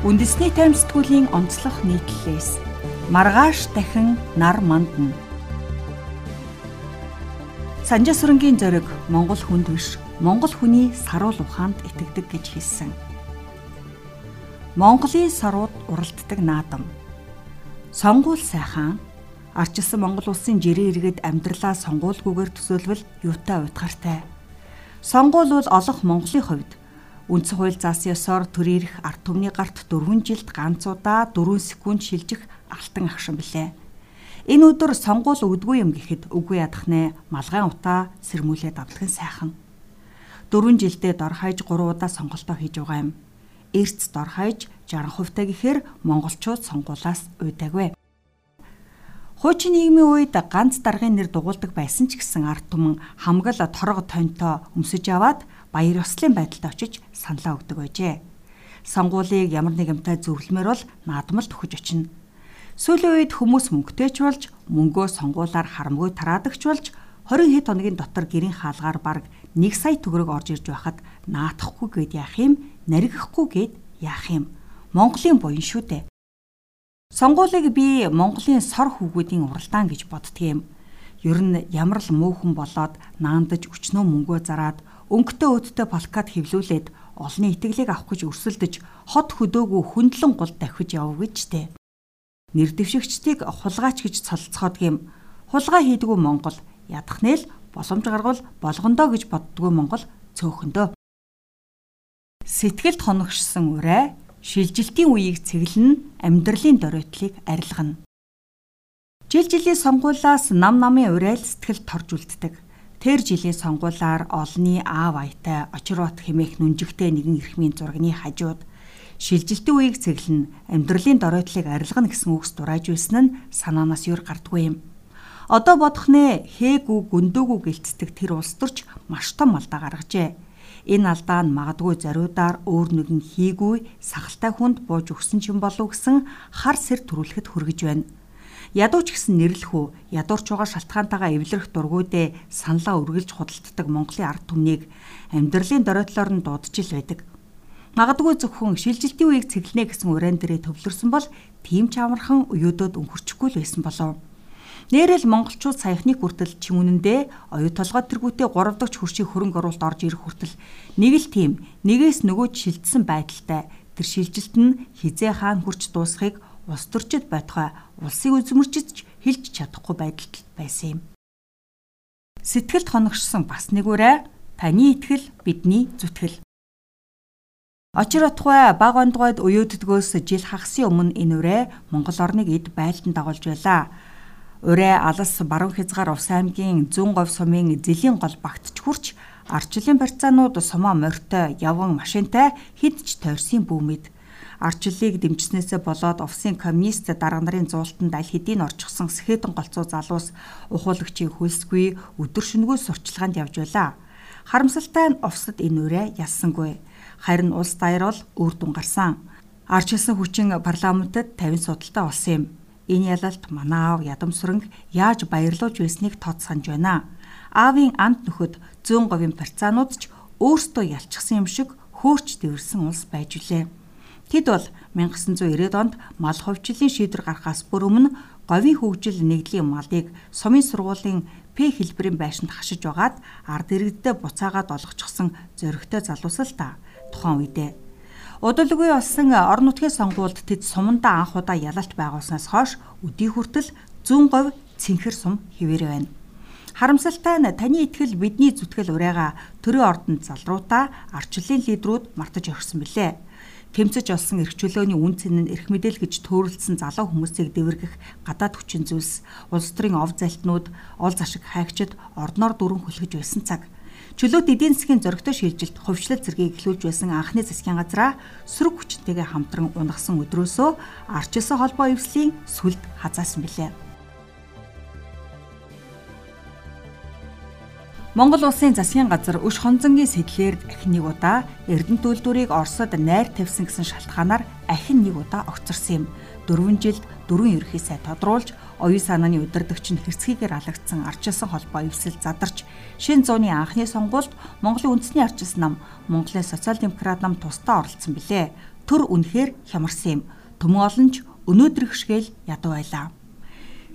Үндэсний таймсдгуулийн онцлог нийтлэлээс маргааш дахин нар мандна. Санжаа сүрэнгийн зориг Монгол хүнд биш, Монгол хүний саруул ухаанд итгэдэг гэж хэлсэн. Монголын сарууд уралддаг наадам. Сонгуул сайхан арчилсан Монгол улсын жирийн иргэд амьдралаа сонгуулгүйгээр төсөөлвөл юутай уйтгартай. Сонгуул бол олох Монголын хувьд Үндсэн хууль заасан ёсоор төрийн эрх ард түмний гарт 4 жилд ганц удаа 4 секунд шилжих алтан агшин билээ. Энэ өдөр сонгуул өгдгүй юм гэхэд үгүй ядах нэ малгайн утаа сэрмүүлээд авдаг нь сайхан. 4 жилдээ дор хаяж 3 удаа сонголтоо хийж байгаа юм. Эрц дор хаяж 60% та гэхээр монголчууд сонгуулаас уйдаагүй. Хуучин нийгмийн үед ганц даргын нэр дугуулдаг байсан ч гэсэн ард түмэн хамгал торго тонтой өмсөж аваад баяр ёслолын байдалд очиж саналаа өгдөг байжээ. Сонгуулийг ямар нэгэнтэй зөвлөмөр бол наадмалд өгч очино. Сүүлийн үед хүмүүс мөнгөтэйч болж мөнгөө сонгуулаар харамгүй тараадагч болж 20 хэд хоногийн дотор гэрийн хаалгаар бараг 1 сая төгрөг орж ирж байхад наадахгүй гээд яах юм, наригахгүй гээд яах юм. Монголын буян шүү дээ. Сонгуулийг би Монголын сор хүүгүүдийн уралдаан гэж боддгийм. Ер нь ямар л мөөхөн болоод наандаж өчнөө мөнгөө зараад өнгөтэй өөдтэй плакат хэвлүүлээд олонний итгэлийг авах гэж өрсөлдөж хот хөдөөгөө хөндлөн гол давхиж явв гэж тэ. Нэр дэвшигчдийг хулгайч гэж цолцоход гим хулгай хийдгүү Монгол ядах нэл боломж гаргал болгондоо гэж боддгоо Монгол цөөхөндөө. Сэтгэлд хоногшсон урай шилжилтийн үеийг цэглэн амьдралын дөрөөтлийг арилгана. Жил жилийн сонгуулиас нам намын урайл сэтгэл торж үлддэг Тэр жилийн сонгуулаар олны аав аятай очрот хэмээх нүнжигтэй нэгэн эрхмийн зургийн хажууд шилжилтийн үеийг цэглэн амьдралын доройтлыг арилгана гэсэн үгс дурааж байсан нь санаанаас юр гардгүй юм. Одоо бодох нэ хээгүү гүндөөгүү гэлцдэг тэр улс төрч маш том алдаа гаргажээ. Энэ алдаа нь магадгүй зариудаар өөр нэгэн хийгүй сахалтай хүнд бууж өгсөн ч юм болов гэсэн хар сэр төрүүлэхэд хүргэж байна. Ядуу ч гэсэн нэрлэх үү, ядуурч байгаа шалтгаантайгаа эвлэрэх дургүйдээ саналаа үргэлж худалддаг Монголын ард түмнийг амьдралын доройтлоор нь дуудаж ил байдаг. Магадгүй зөвхөн шилжилтийн үеийг цэглэнэ гэсэн уран дээрээ төвлөрсөн бол тийм ч амархан уюудад өнгөрчихгүй л байсан болов. Нэрэл монголчууд саяхны хүртэл чин үнэндээ оюу толгой тэргүүтээ 3 дахь хөршийн хөрөнгө оруулалт орж ирэх хүртэл нэг л тийм нэгээс нөгөөд шилжсэн байдалтай тэр шилжилт нь хизээ хаан хурч дуусахыг улс төрчид байтугай улсыг үзмэрчж хэлж чадахгүй байдалд байсан юм. Сэтгэлд хоногшсон бас нэг үрэ таны итгэл бидний зүтгэл. Очир утгай баг ондгойд уюуддгөөс жил хагасын өмнө энэ үрэ Монгол орныг эд байлдан дагуулж байлаа. Урэ алас баруун хязгаар Увс аймгийн зүүн говь сумын зэлийн гол багтч хурч арчлын барьцаанууд сумаа морьтой явган машинтай хидж тойрсын бүүмэд арчлалыг дэмжснээсээ болоод Овсын коммунист дарга нарын зуултанд аль хэдийн орчихсон Сэхэтэн голцоо залуус ухуулагчийн хөлсгүй өдөр шөнөгөө сурчлаганд явж байлаа. Харамсалтай нь Овсод энэ үрэ ялсангүй. Харин улс даяар бол үр дүн гарсан. Арчилсан хүчин парламентод 50 судалтай болсон юм. Энэ ялалт манай аав ядам сүрэнг яаж баярлуулж байсныг тод санаж байна. Аавын амт нөхөд зүүн говийн парцаанууд ч өөрсдөө ялчихсан юм шиг хөөрч дэвэрсэн улс байж үлээ. Тэд бол 1990-ад онд мал хувьчлалын шийдвэр гаргахаас бүр өмнө говийн хөгжил нэгдлийн малыг сумын сургуулийн П хэлбэрийн байшинд хашиж байгаад ард иргэддээ буцаагаад олгочихсон зөрөгтэй залуус л та тухайн үедээ. Удалгүй болсон орон нутгийн сонгуульд тэд сумандаа анх удаа ялалт байгуулснаас хойш өдий хүртэл зүүн говь цэнхэр сум хിവэрэ байна. Харамсалтай нь таны итгэл бидний зүтгэл урайга төрийн ордонд залруутаа арчлалын лидерүүд мартаж орхисон билээ тэмцэж олсон эрх чөлөөний үн цэн нь эрх мэдэл гэж төөрөлдсөн залуу хүмүүсийг дэвэргэх гадаад хүчин зүйлс улс төрийн ов залтнууд ол зашиг хайгчид ордноор дүрэн хөлгөж байсан цаг чөлөөт эдийн засгийн зөрөгтэй шилжилт хувьчлал зэргийг эхлүүлж байсан анхны засгийн газраа сөрөг хүчтэйгээ хамтран унагсан өдрөөсөө арчилсан холбоо эвслийн сүлд хазаасан билээ. Монгол улсын засгийн газар өш хонзонгийн сэтлэр ахин нэг удаа Эрдэнэт үйлдвэрийг Оросод найр тавьсан гэсэн шалтгаанаар ахин нэг удаа огцорсон юм. 4 жилд дөрвөн ерхий сай тодруулж оюун санааны удирдагч нь хэрцгийгээр алагдсан арчилсан холбоо эвсэл задарч шин зууны анхны сонгуульд Монголын үндэсний арчилсан нам Монголын социал демократ нам тусдаа оролцсон билээ. төр үнэхээр хямарсан юм. Төмөн олонч өнөөдрөх шигээл ядуу байлаа.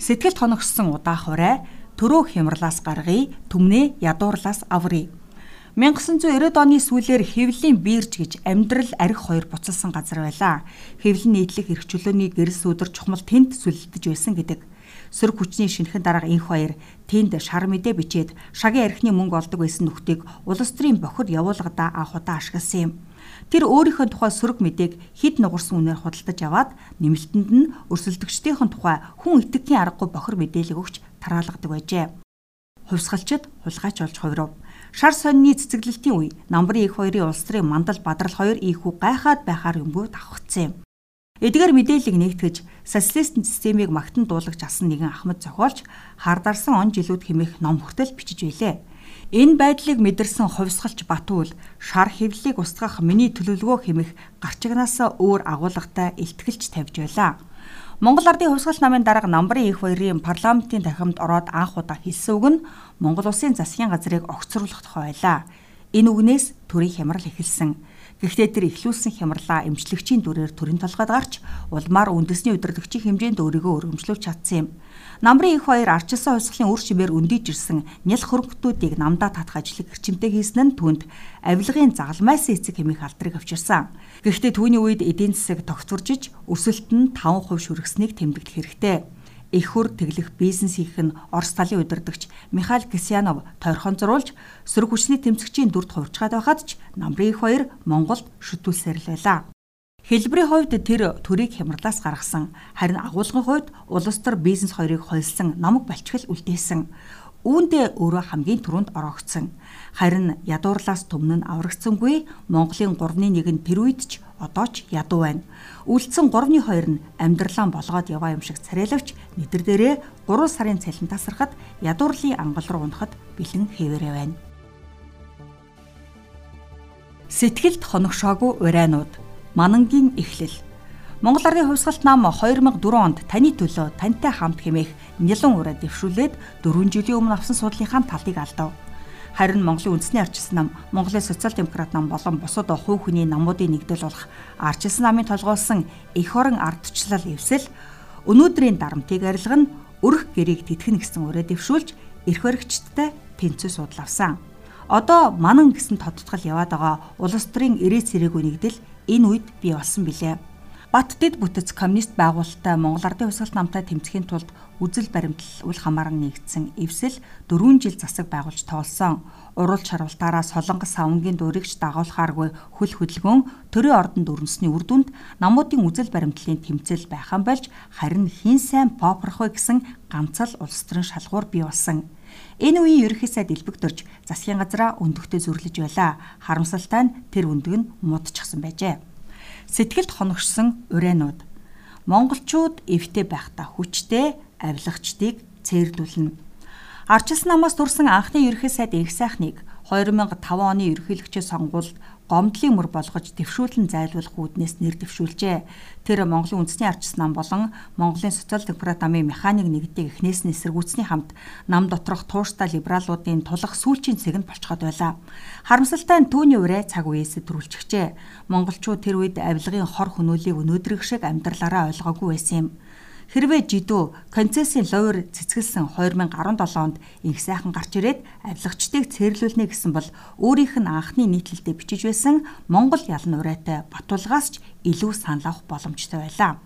Сэтгэлд хоногссон удаах урай төрөө хямрлаас гаргая, түмнээ ядуурлаас аврыг. 1990-ад оны сүүлээр хэвлийн бирж гэж амьдрал арх хоёр буцалсан газар байлаа. Хэвлэн нийтлэх эрх чөлөөний гэрэл сүдэр чухмал тэнд сүлдэж байсан гэдэг. Сөрөг хүчний шинэхэн дарга инх хоёр тэнд шар мэдээ бичээд шагийн архины мөнгө олдог байсан нүхтийг улс төрийн бохир явуулгадаа анх удаа ашигласан юм. Тэр өөрийнхөө тухай сөрөг мэдээг хид нугарсан үнээр худалдаж аваад нэмэлтэнд нь өрсөлдөгчдийн тухай хүн итгэхийн аргагүй бохир мэдээлэл өгч тараалгадаг байжээ. Хувьсгалчид хулгайч болж хувирав. Шар сонины цэцэглэлтийн үе намбарын их хоёрын улс төрийн мандал бадрал хоёр ийхүү гайхаад байхаар юмгүй давхцсан юм. Эдгээр мэдээллийг нэгтгэж социалист системийг магтан дуулагч асан нэгэн Ахмад зохиолч хардарсан он жилүүд хэмээх ном хүртэл бичиж байлээ. Энэ байдлыг мэдэрсэн хувьсгалч Батуул шар хэвлэлийг устгах миний төлөвлөгөө хэмээх гарчигнаасаа өөр агуулгатай илтгэлж тавьж байлаа. Монгол Ардын хувьсгал намын дарга намбарын их баярын парламентын тархимд ороод анх удаа хэлсэн үг нь Монгол улсын засгийн газрыг огцруулах тухай байлаа. Энэ үгнээс төрийн хямрал эхэлсэн. Гэхдээ тэр ихлүүлсэн хямралаа эмчлэгчийн дүрээр төрийн толгойд гарч улмаар үндэсний удирдагчийн хэмжээнд өөрийгөө өргөмжлүүлж чадсан юм. Намрын их баяр арчилсан хувьсгалын үр шимээр өндийж ирсэн нял хөрөнгөтүүдийг намдаа татах ажлыг гэрчимтэй хийсэн нь түнд авилгын загалмайсан эцэг хэмээх алдрыг авчирсан. Гэхдээ түүний үед эдийн засаг тогтворжиж өсөлт нь 5% шүргсэнийг тэмдэглэх хэрэгтэй их хөр тэглэх бизнес хийх нь Орос талын удирдагч Михаил Кисянов тойрхон зуруулж сөрөг хүчний тэмцэгчийн дүрд хувьчгаад байхад ч намрын их хоёр Монголд шүтүүлсээр л байлаа. Хэлбэрийн хувьд тэр төрийг хямралаас гаргасан. Харин агуулгын хувьд улс төр бизнес хоёрыг хольсон намаг балчгал үлдээсэн. Үүндээ өөрөө хамгийн түрүүнд ороогдсон. Харин ядуурлаас түмэн аврагдсангүй Монголын 3-1 нь тэр үед ч одоо ч ядуу байна. Үлдсэн 3-ны 2 нь амьдралаа болгоод яваа юм шиг царайлавч нэтэр дээрээ 3 сарын цалин тасархад ядуурлын ангал руу унахад бэлэн хэвээрээ байна. Сэтгэлд хоногшоогүй урайнууд Манангийн эхлэл Монгол Ардын хувьсгалт нам 2004 онд таны төлөө тантай хамт хэмээх нялан ураа дэвшүүлээд 4 жилийн өмнө авсан судлынхаа талыг алдав. Харин Монголын үндэсний арчилсан нам, Монголын социал-демократ нам болон бусад хувь хүний намуудын нэгдэл болох арчилсан намын толгойлсон эх орон ардчлал эвсэл өнөөдрийн дарамтыг арилгана өрх гэрийг тэтгэн гэсэн өрөө дэвшүүлж эрх баригчдтай тэнцүү судал авсан. Одоо манан гэсэн тодтгол яваад байгаа улс төрийн ирээ цэрээгүй нэгдэл энэ үед бий болсон билээ. Бат дэд бүтэц коммунист байгуулалттай Монгол Ардын хувьсгалт намтай тэмцэхийн тулд үзэл баримтлал үл хамааран нэгдсэн эвсэл 4 жил засаг байгуулж тоолсон. Урал шарвалтаараа Солонгос савнгийн дуурайгч дагуулхааргүй хөл хөдөлгөөн төрийн ордонд өрнөсний үр дүнд намуудын үзэл баримтлалын тэмцэл байхan болж харин хин сайн попрох вэ гэсэн ганцал улс төрийн шалгуур бий болсон. Энэ үеийн ерөнхий сайд элбэгдөрж засгийн газраа өндөгтөө зүрлэж байлаа. Харамсалтай нь тэр өндөг нь муудчихсан байжээ сэтгэлд хоногшсон урайнууд монголчууд эвтэй байхдаа хүчтэй авилагчдыг цээрлүүлнэ. Арчилсан намаас төрсэн анхны ерөнхий сайд их сайхныг 2005 оны ерөнхийлөгчийн сонгуульд гомдлын мөр болгож дэвшүүлэн зайлуулах үүднээс нэр дэвшүүлжээ. Тэр Монголын үндэсний арчсан нам болон Монголын социал-демократ намын механик нэгдийг эхнээс нь эсэргүүцсний хамт нам доторх тууштай либералуудын тулах сүүлчийн цэг нь болцоход байлаа. Харамсалтай нь түүний урэ цаг үеэс төрүүлчихжээ. Монголчууд тэр үед авилгын хор хөнөөлийг өнөөдрийг шиг амьдралаараа ойлгоогүй байсан юм. Хэрвээ жидүү концессийн ловер цэцгэлсэн 2017 онд их сайхан гарч ирээд авилгачдыг цэрлүүлнэ гэсэн бол өөрийнх нь анхны нийтлэлдээ бичиж байсан Монгол ялан урайтай батулгаас ч илүү санал авах боломжтой байлаа.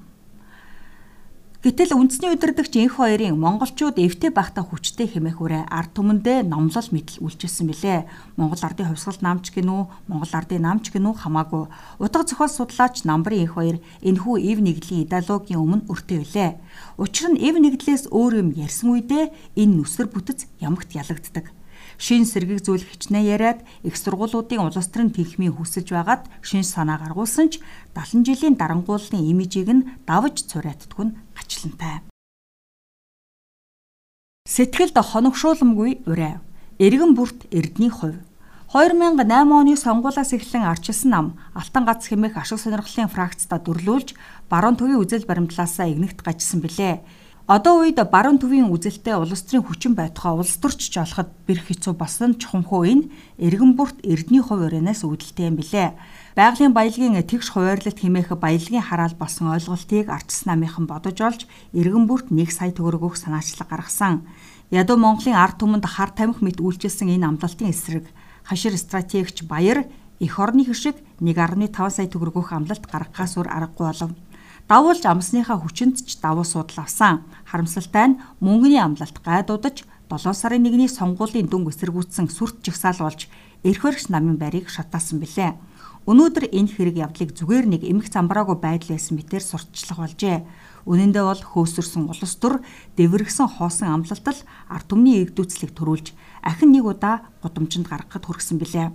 Гэтэл үндэсний удирдагч энх хоёрын монголчууд эвтэй байхдаа хүчтэй хэмээх үрээ ард түмэндээ номлол мэдл үйлчилсэн билээ. Монгол ардын хувьсгал намч гинүү, Монгол ардын намч гинүү хамаагүй. Утга зохиол судлаач намбарын энх хоёр энэхүү ив нэгдлийн идеологийн өмнө өртөө билээ. Учир нь ив нэгдлээс өөр юм ярьсан үедээ энэ нүсэр бүтэц ямагт ялагддаг шин сэргийг зүйл хичнээн яриад их сургуулиудын улс төрийн тэнхмийн хүсэж байгаад шин санаа гаргуулсан ч 70 жилийн дарангууллын имижийг нь давж цурааттдг нь ачлантай. Сэтгэлд хоногшууламгүй урай. Эргэн бүрт эрдний хувь 2008 оны сонгуулиас эхлэн арчилсан нам Алтан гац хэмээх ашиг сонирхлын фракцтай дөрлүүлж баруун төвийн үзэл баримтлаасаа игнэгт гажсан билээ. Одоо үед баруун төвийн үзэлтэй улс төрийн хүчин байтугай улс төрч жолоход бэрх хэцүү болсон чухамхуу энэ эргэн бүрт эрдний хувь өрөөнөөс үүдэлтэй юм билээ. Байгалийн баялагын тэгш хуваарлалт хэмээх баялагын хараал болсон ойлголтыг арчс намынхан бодож олж эргэн бүрт 1 сая төгрөг өгөх санаачлаг гаргасан. Ядуу Монголын ард түмэнд хар тамхи мэт үйлчилсэн энэ амлалтын эсрэг хашир стратегч Баяр эх орны хишиг 1.5 сая төгрөг өгөх амлалт гаргахаас өөр аргагүй болов. Давуулж амсныхаа хүчинд ч давуу судал авсан. Харамсалтай нь мөнгөний амлалт гайдуудаж 7 сарын 1-ний сонгуулийн дүнг эсэргүүцсэн сүрт жигсаал болж эрх баригч намын байрыг шатаасан билээ. Өнөөдөр энэ хэрэг явдлыг зүгээр нэг эмх замбраагүй байдал байсан мэтэр сурталчлах болжээ. Үнэн дээр бол хөөсөрсөн улс төр дэврэгсэн хоосон амлалтал ард түмний эгдүүцлийг төрүүлж ахин нэг удаа гудамжинд гаргахад хүргэсэн билээ.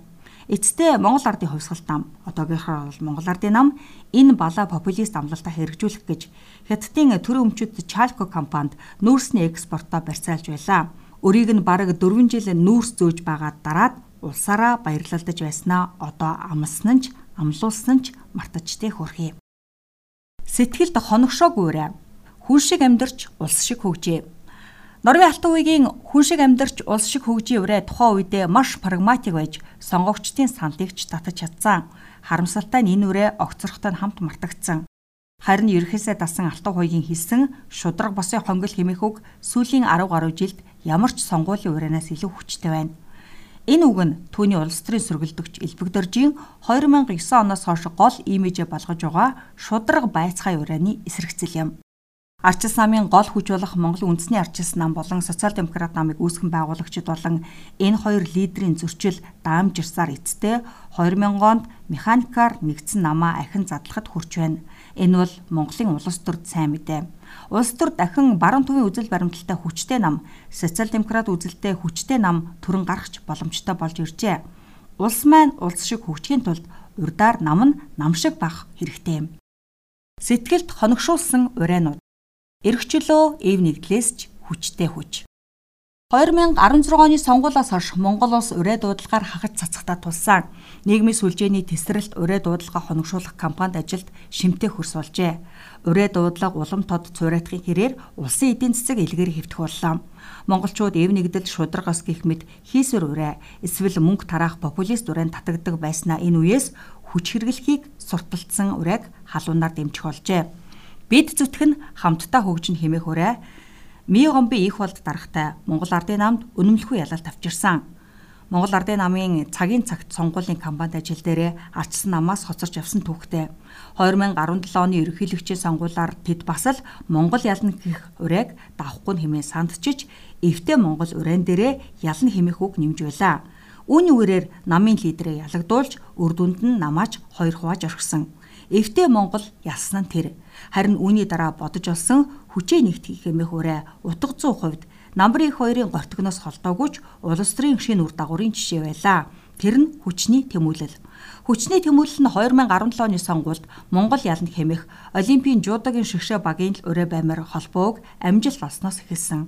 Эцэстээ Монгол ардын хувьсгалт нам одоогийнхоор бол Монгол ардын нам энэ балаа популист амлалтаа хэрэгжүүлэх гэж Хятадын төрийн өмчөд Chalco компанид нүүрсний экспортоо барьцаалж байлаа. Өрийг нь бараг 4 жил нүүрс зөөж байгаа дараад улсаараа баярлалдаж байснаа одоо амлсан нь ч амлуулсан нь ч мартажтэй хөрхий. Сэтгэлд хоногшоогүйрээ. Хүн шиг амьдарч улс шиг хөгжээ. Норвегийн алтан үеийн хүн шиг амьдарч улс шиг хөгжийн үрээ тухайн үедээ маш прагматик байж сонгогчдын сандыг ч татаж чадсан. Харамсалтай нь энэ үрээ огцрохтой хамт мартагдсан. Харин ерөөсөө дасан алтан хуйгийн хэлсэн шудраг босын хонгил хэмээх үг сүүлийн 10 гаруй жилд ямар ч сонгуулийн урианаас илүү хүчтэй байна. Энэ үг нь түүний улс төрийн сөргөлдөгч Элбэг Доржийн 2009 оноос хойш гол имижээ болгож байгаа шудраг байцхай урианы эсрэгцэл юм. Арчил намын гол хүч болох Монголын үндэсний арчил нам болон социал-демократ намыг үүсгэн байгуулагчид болон энэ хоёр лидерийн зөрчил даамжирсаар эцтэй 2000 онд механикаар нэгдсэн намаа ахин задлахад хүрч байна. Энэ бол Монголын улс төрд сайн мэдээ. Улс төр дахин баруун төвийн үзэл баримталтай хүчтэй нам, социал-демократ үзэлтэй хүчтэй нам төрөн гарахч боломжтой болж иржээ. Улс маань улс шиг хөгжихийн тулд урдаар нам нь нам шиг байх хэрэгтэй юм. Сэтгэлд хоногшуулсан урайнууд Эргчлөө эв нэгдлээс ч хүчтэй хүч. 2016 оны сонгуулиас хойш Монгол улс урай дуудлагаар хахаж цацхтаа тулсан. Нийгмийн сүлжээний тесрэлт урай дуудлага хоногшуулах кампанид ажилд шимтээ хөрс болжээ. Урай дуудлага улам тод цуурайтхын хэрээр улсын эдийн засаг илгээр хэвтэх боллоо. Монголчууд эв нэгдэл шударгаас гих мэд хийсвэр урай эсвэл мөнгө тараах популист урайнд татагддаг байснаа энэ үеэс хүч хэрэглэхийг сурталчсан урайг халуунаар дэмжих болжээ. Бид зүтгэн хамтдаа хөгжин хэмээх хүрээ Ми гомби их болд дарахтай Монгол Ардын намд үнэмлэхүй ялалт авчирсан. Монгол Ардын намын цагийн цагт сонгуулийн кампанит ажил дээрээ арчсан намаас хоцорч явсан түүхтэй. 2017 оны ерөнхийлөгчийн сонгуулиар тэд бас л Монгол ялна гэх урайг давхгүй хэмээн сандчиж эвтэй Монгол урайн дээрээ ялна хэмээх үг нэмж байлаа. Үүний үрээр намын лидерээ ялагдуулж үр дүнд нь намаач хоёр хувааж орхисон. Эвтэй Монгол ялсан нь тэр. Харин үүний дараа бодож олсон хүчээ нэгтгэх хэмээх ураа утга 100 хувьд намбар их хоёрын гортгоноос холдоогүйч улс төрийн шинэ үр дагаврын жишээ байлаа. Тэр нь хүчний тэмүүлэл. Хүчний тэмүүлэл нь 2017 оны сонгуульд Монгол ялна хэмээх Олимпийн жуудогийн шигшээ багийн л ураа баймаар холбоог амжилт олсноос эхэлсэн.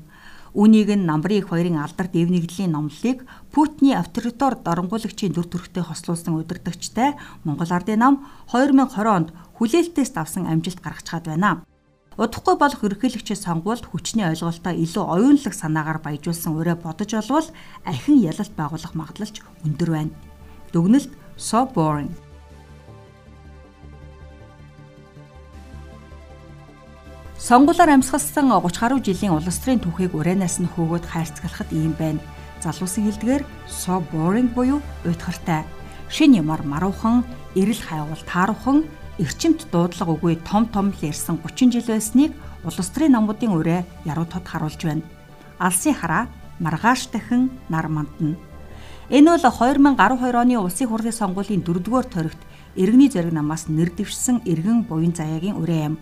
Үүнийг нь намбарын их хоёрын алдар дэвнэгдлийн номлолыг Путиний авторитар дорнгуулагчийн дүр төрхтэй хослуулсан удирдагчтай Монгол Ардын нам 2020 онд хүлээлтээс авсан амжилт гаргачихад байна. Удахгүй болох ерөнхийлөгчийн сонгуульд хүчний ойлголтоо илүү оюунлаг санаагаар баяжуулсан өрөө бодож олвол ахин ялалт байгуулах магадлалч өндөр байна. Дүгнэлт so boring Сонгуулаар амьсгалсан 30 гаруй жилийн улс төрийн түүхийг урианаас нь хөөгөөд хайрцаглахад ийм байна. Залуусын хэлдгээр so boring буюу уйтгартай. Шин ямар маруухан, эрэл хайвал тааруухан, эрчимт дуудлага үгүй том том л ярьсан 30 жил байсныг улс төрийн намуудын ураа яруу тод харуулж байна. Алсын хараа маргааш дахин нар мандна. Энэ бол 2012 оны улсын хурлын сонгуулийн 4-р төрөгт иргэний зориг намаас нэр дэвшсэн иргэн буян заяагийн ураа юм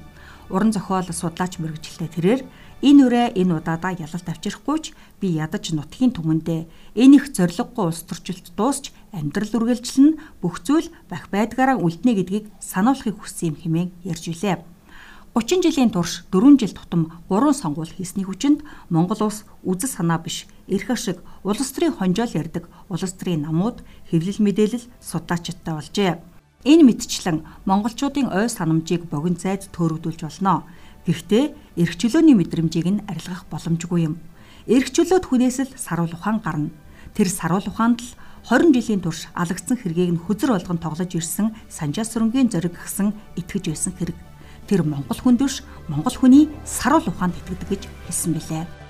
уран зохиол судлаач мэрэгжилтэй тэрээр энэ үрээ энэ удаадаа ялалт авчирахгүй ч би ядаж нутгийн түмэндээ энэ их зориггүй улс төрчлөлт дуусч амьдрал үргэлжлэн бүх зүйл бах байдгаараа үлднэ гэдгийг сануулахыг хүссэн юм хэмээн ярьж билээ. 30 жилийн турш 4 жил тутам 3 сонгуул хийсний хүчинд Монгол улс үзэл санаа биш эрх ашиг улс төрийн хонжоол ярддаг улс төрийн намууд хэвлэл мэдээлэл судаачтай болжээ. Энэ мэдчлэн монголчуудын ой санамжийг богино зайд төөрөгдүүлж болно. Гэхдээ эрх чөлөөний мэдрэмжийг нь арилгах боломжгүй юм. Эрх чөлөөт хүнээс л саруул ухаан гарна. Тэр саруул ухаанд л 20 жилийн турш алагдсан хэргийг нь хөзөр болгон тоглож ирсэн Санжаа сүрэнгийн зориг гисэн итгэж байсан хэрэг. Тэр Монгол хүн биш Монгол хүний саруул ухаанд итгэдэг гэж хэлсэн билээ.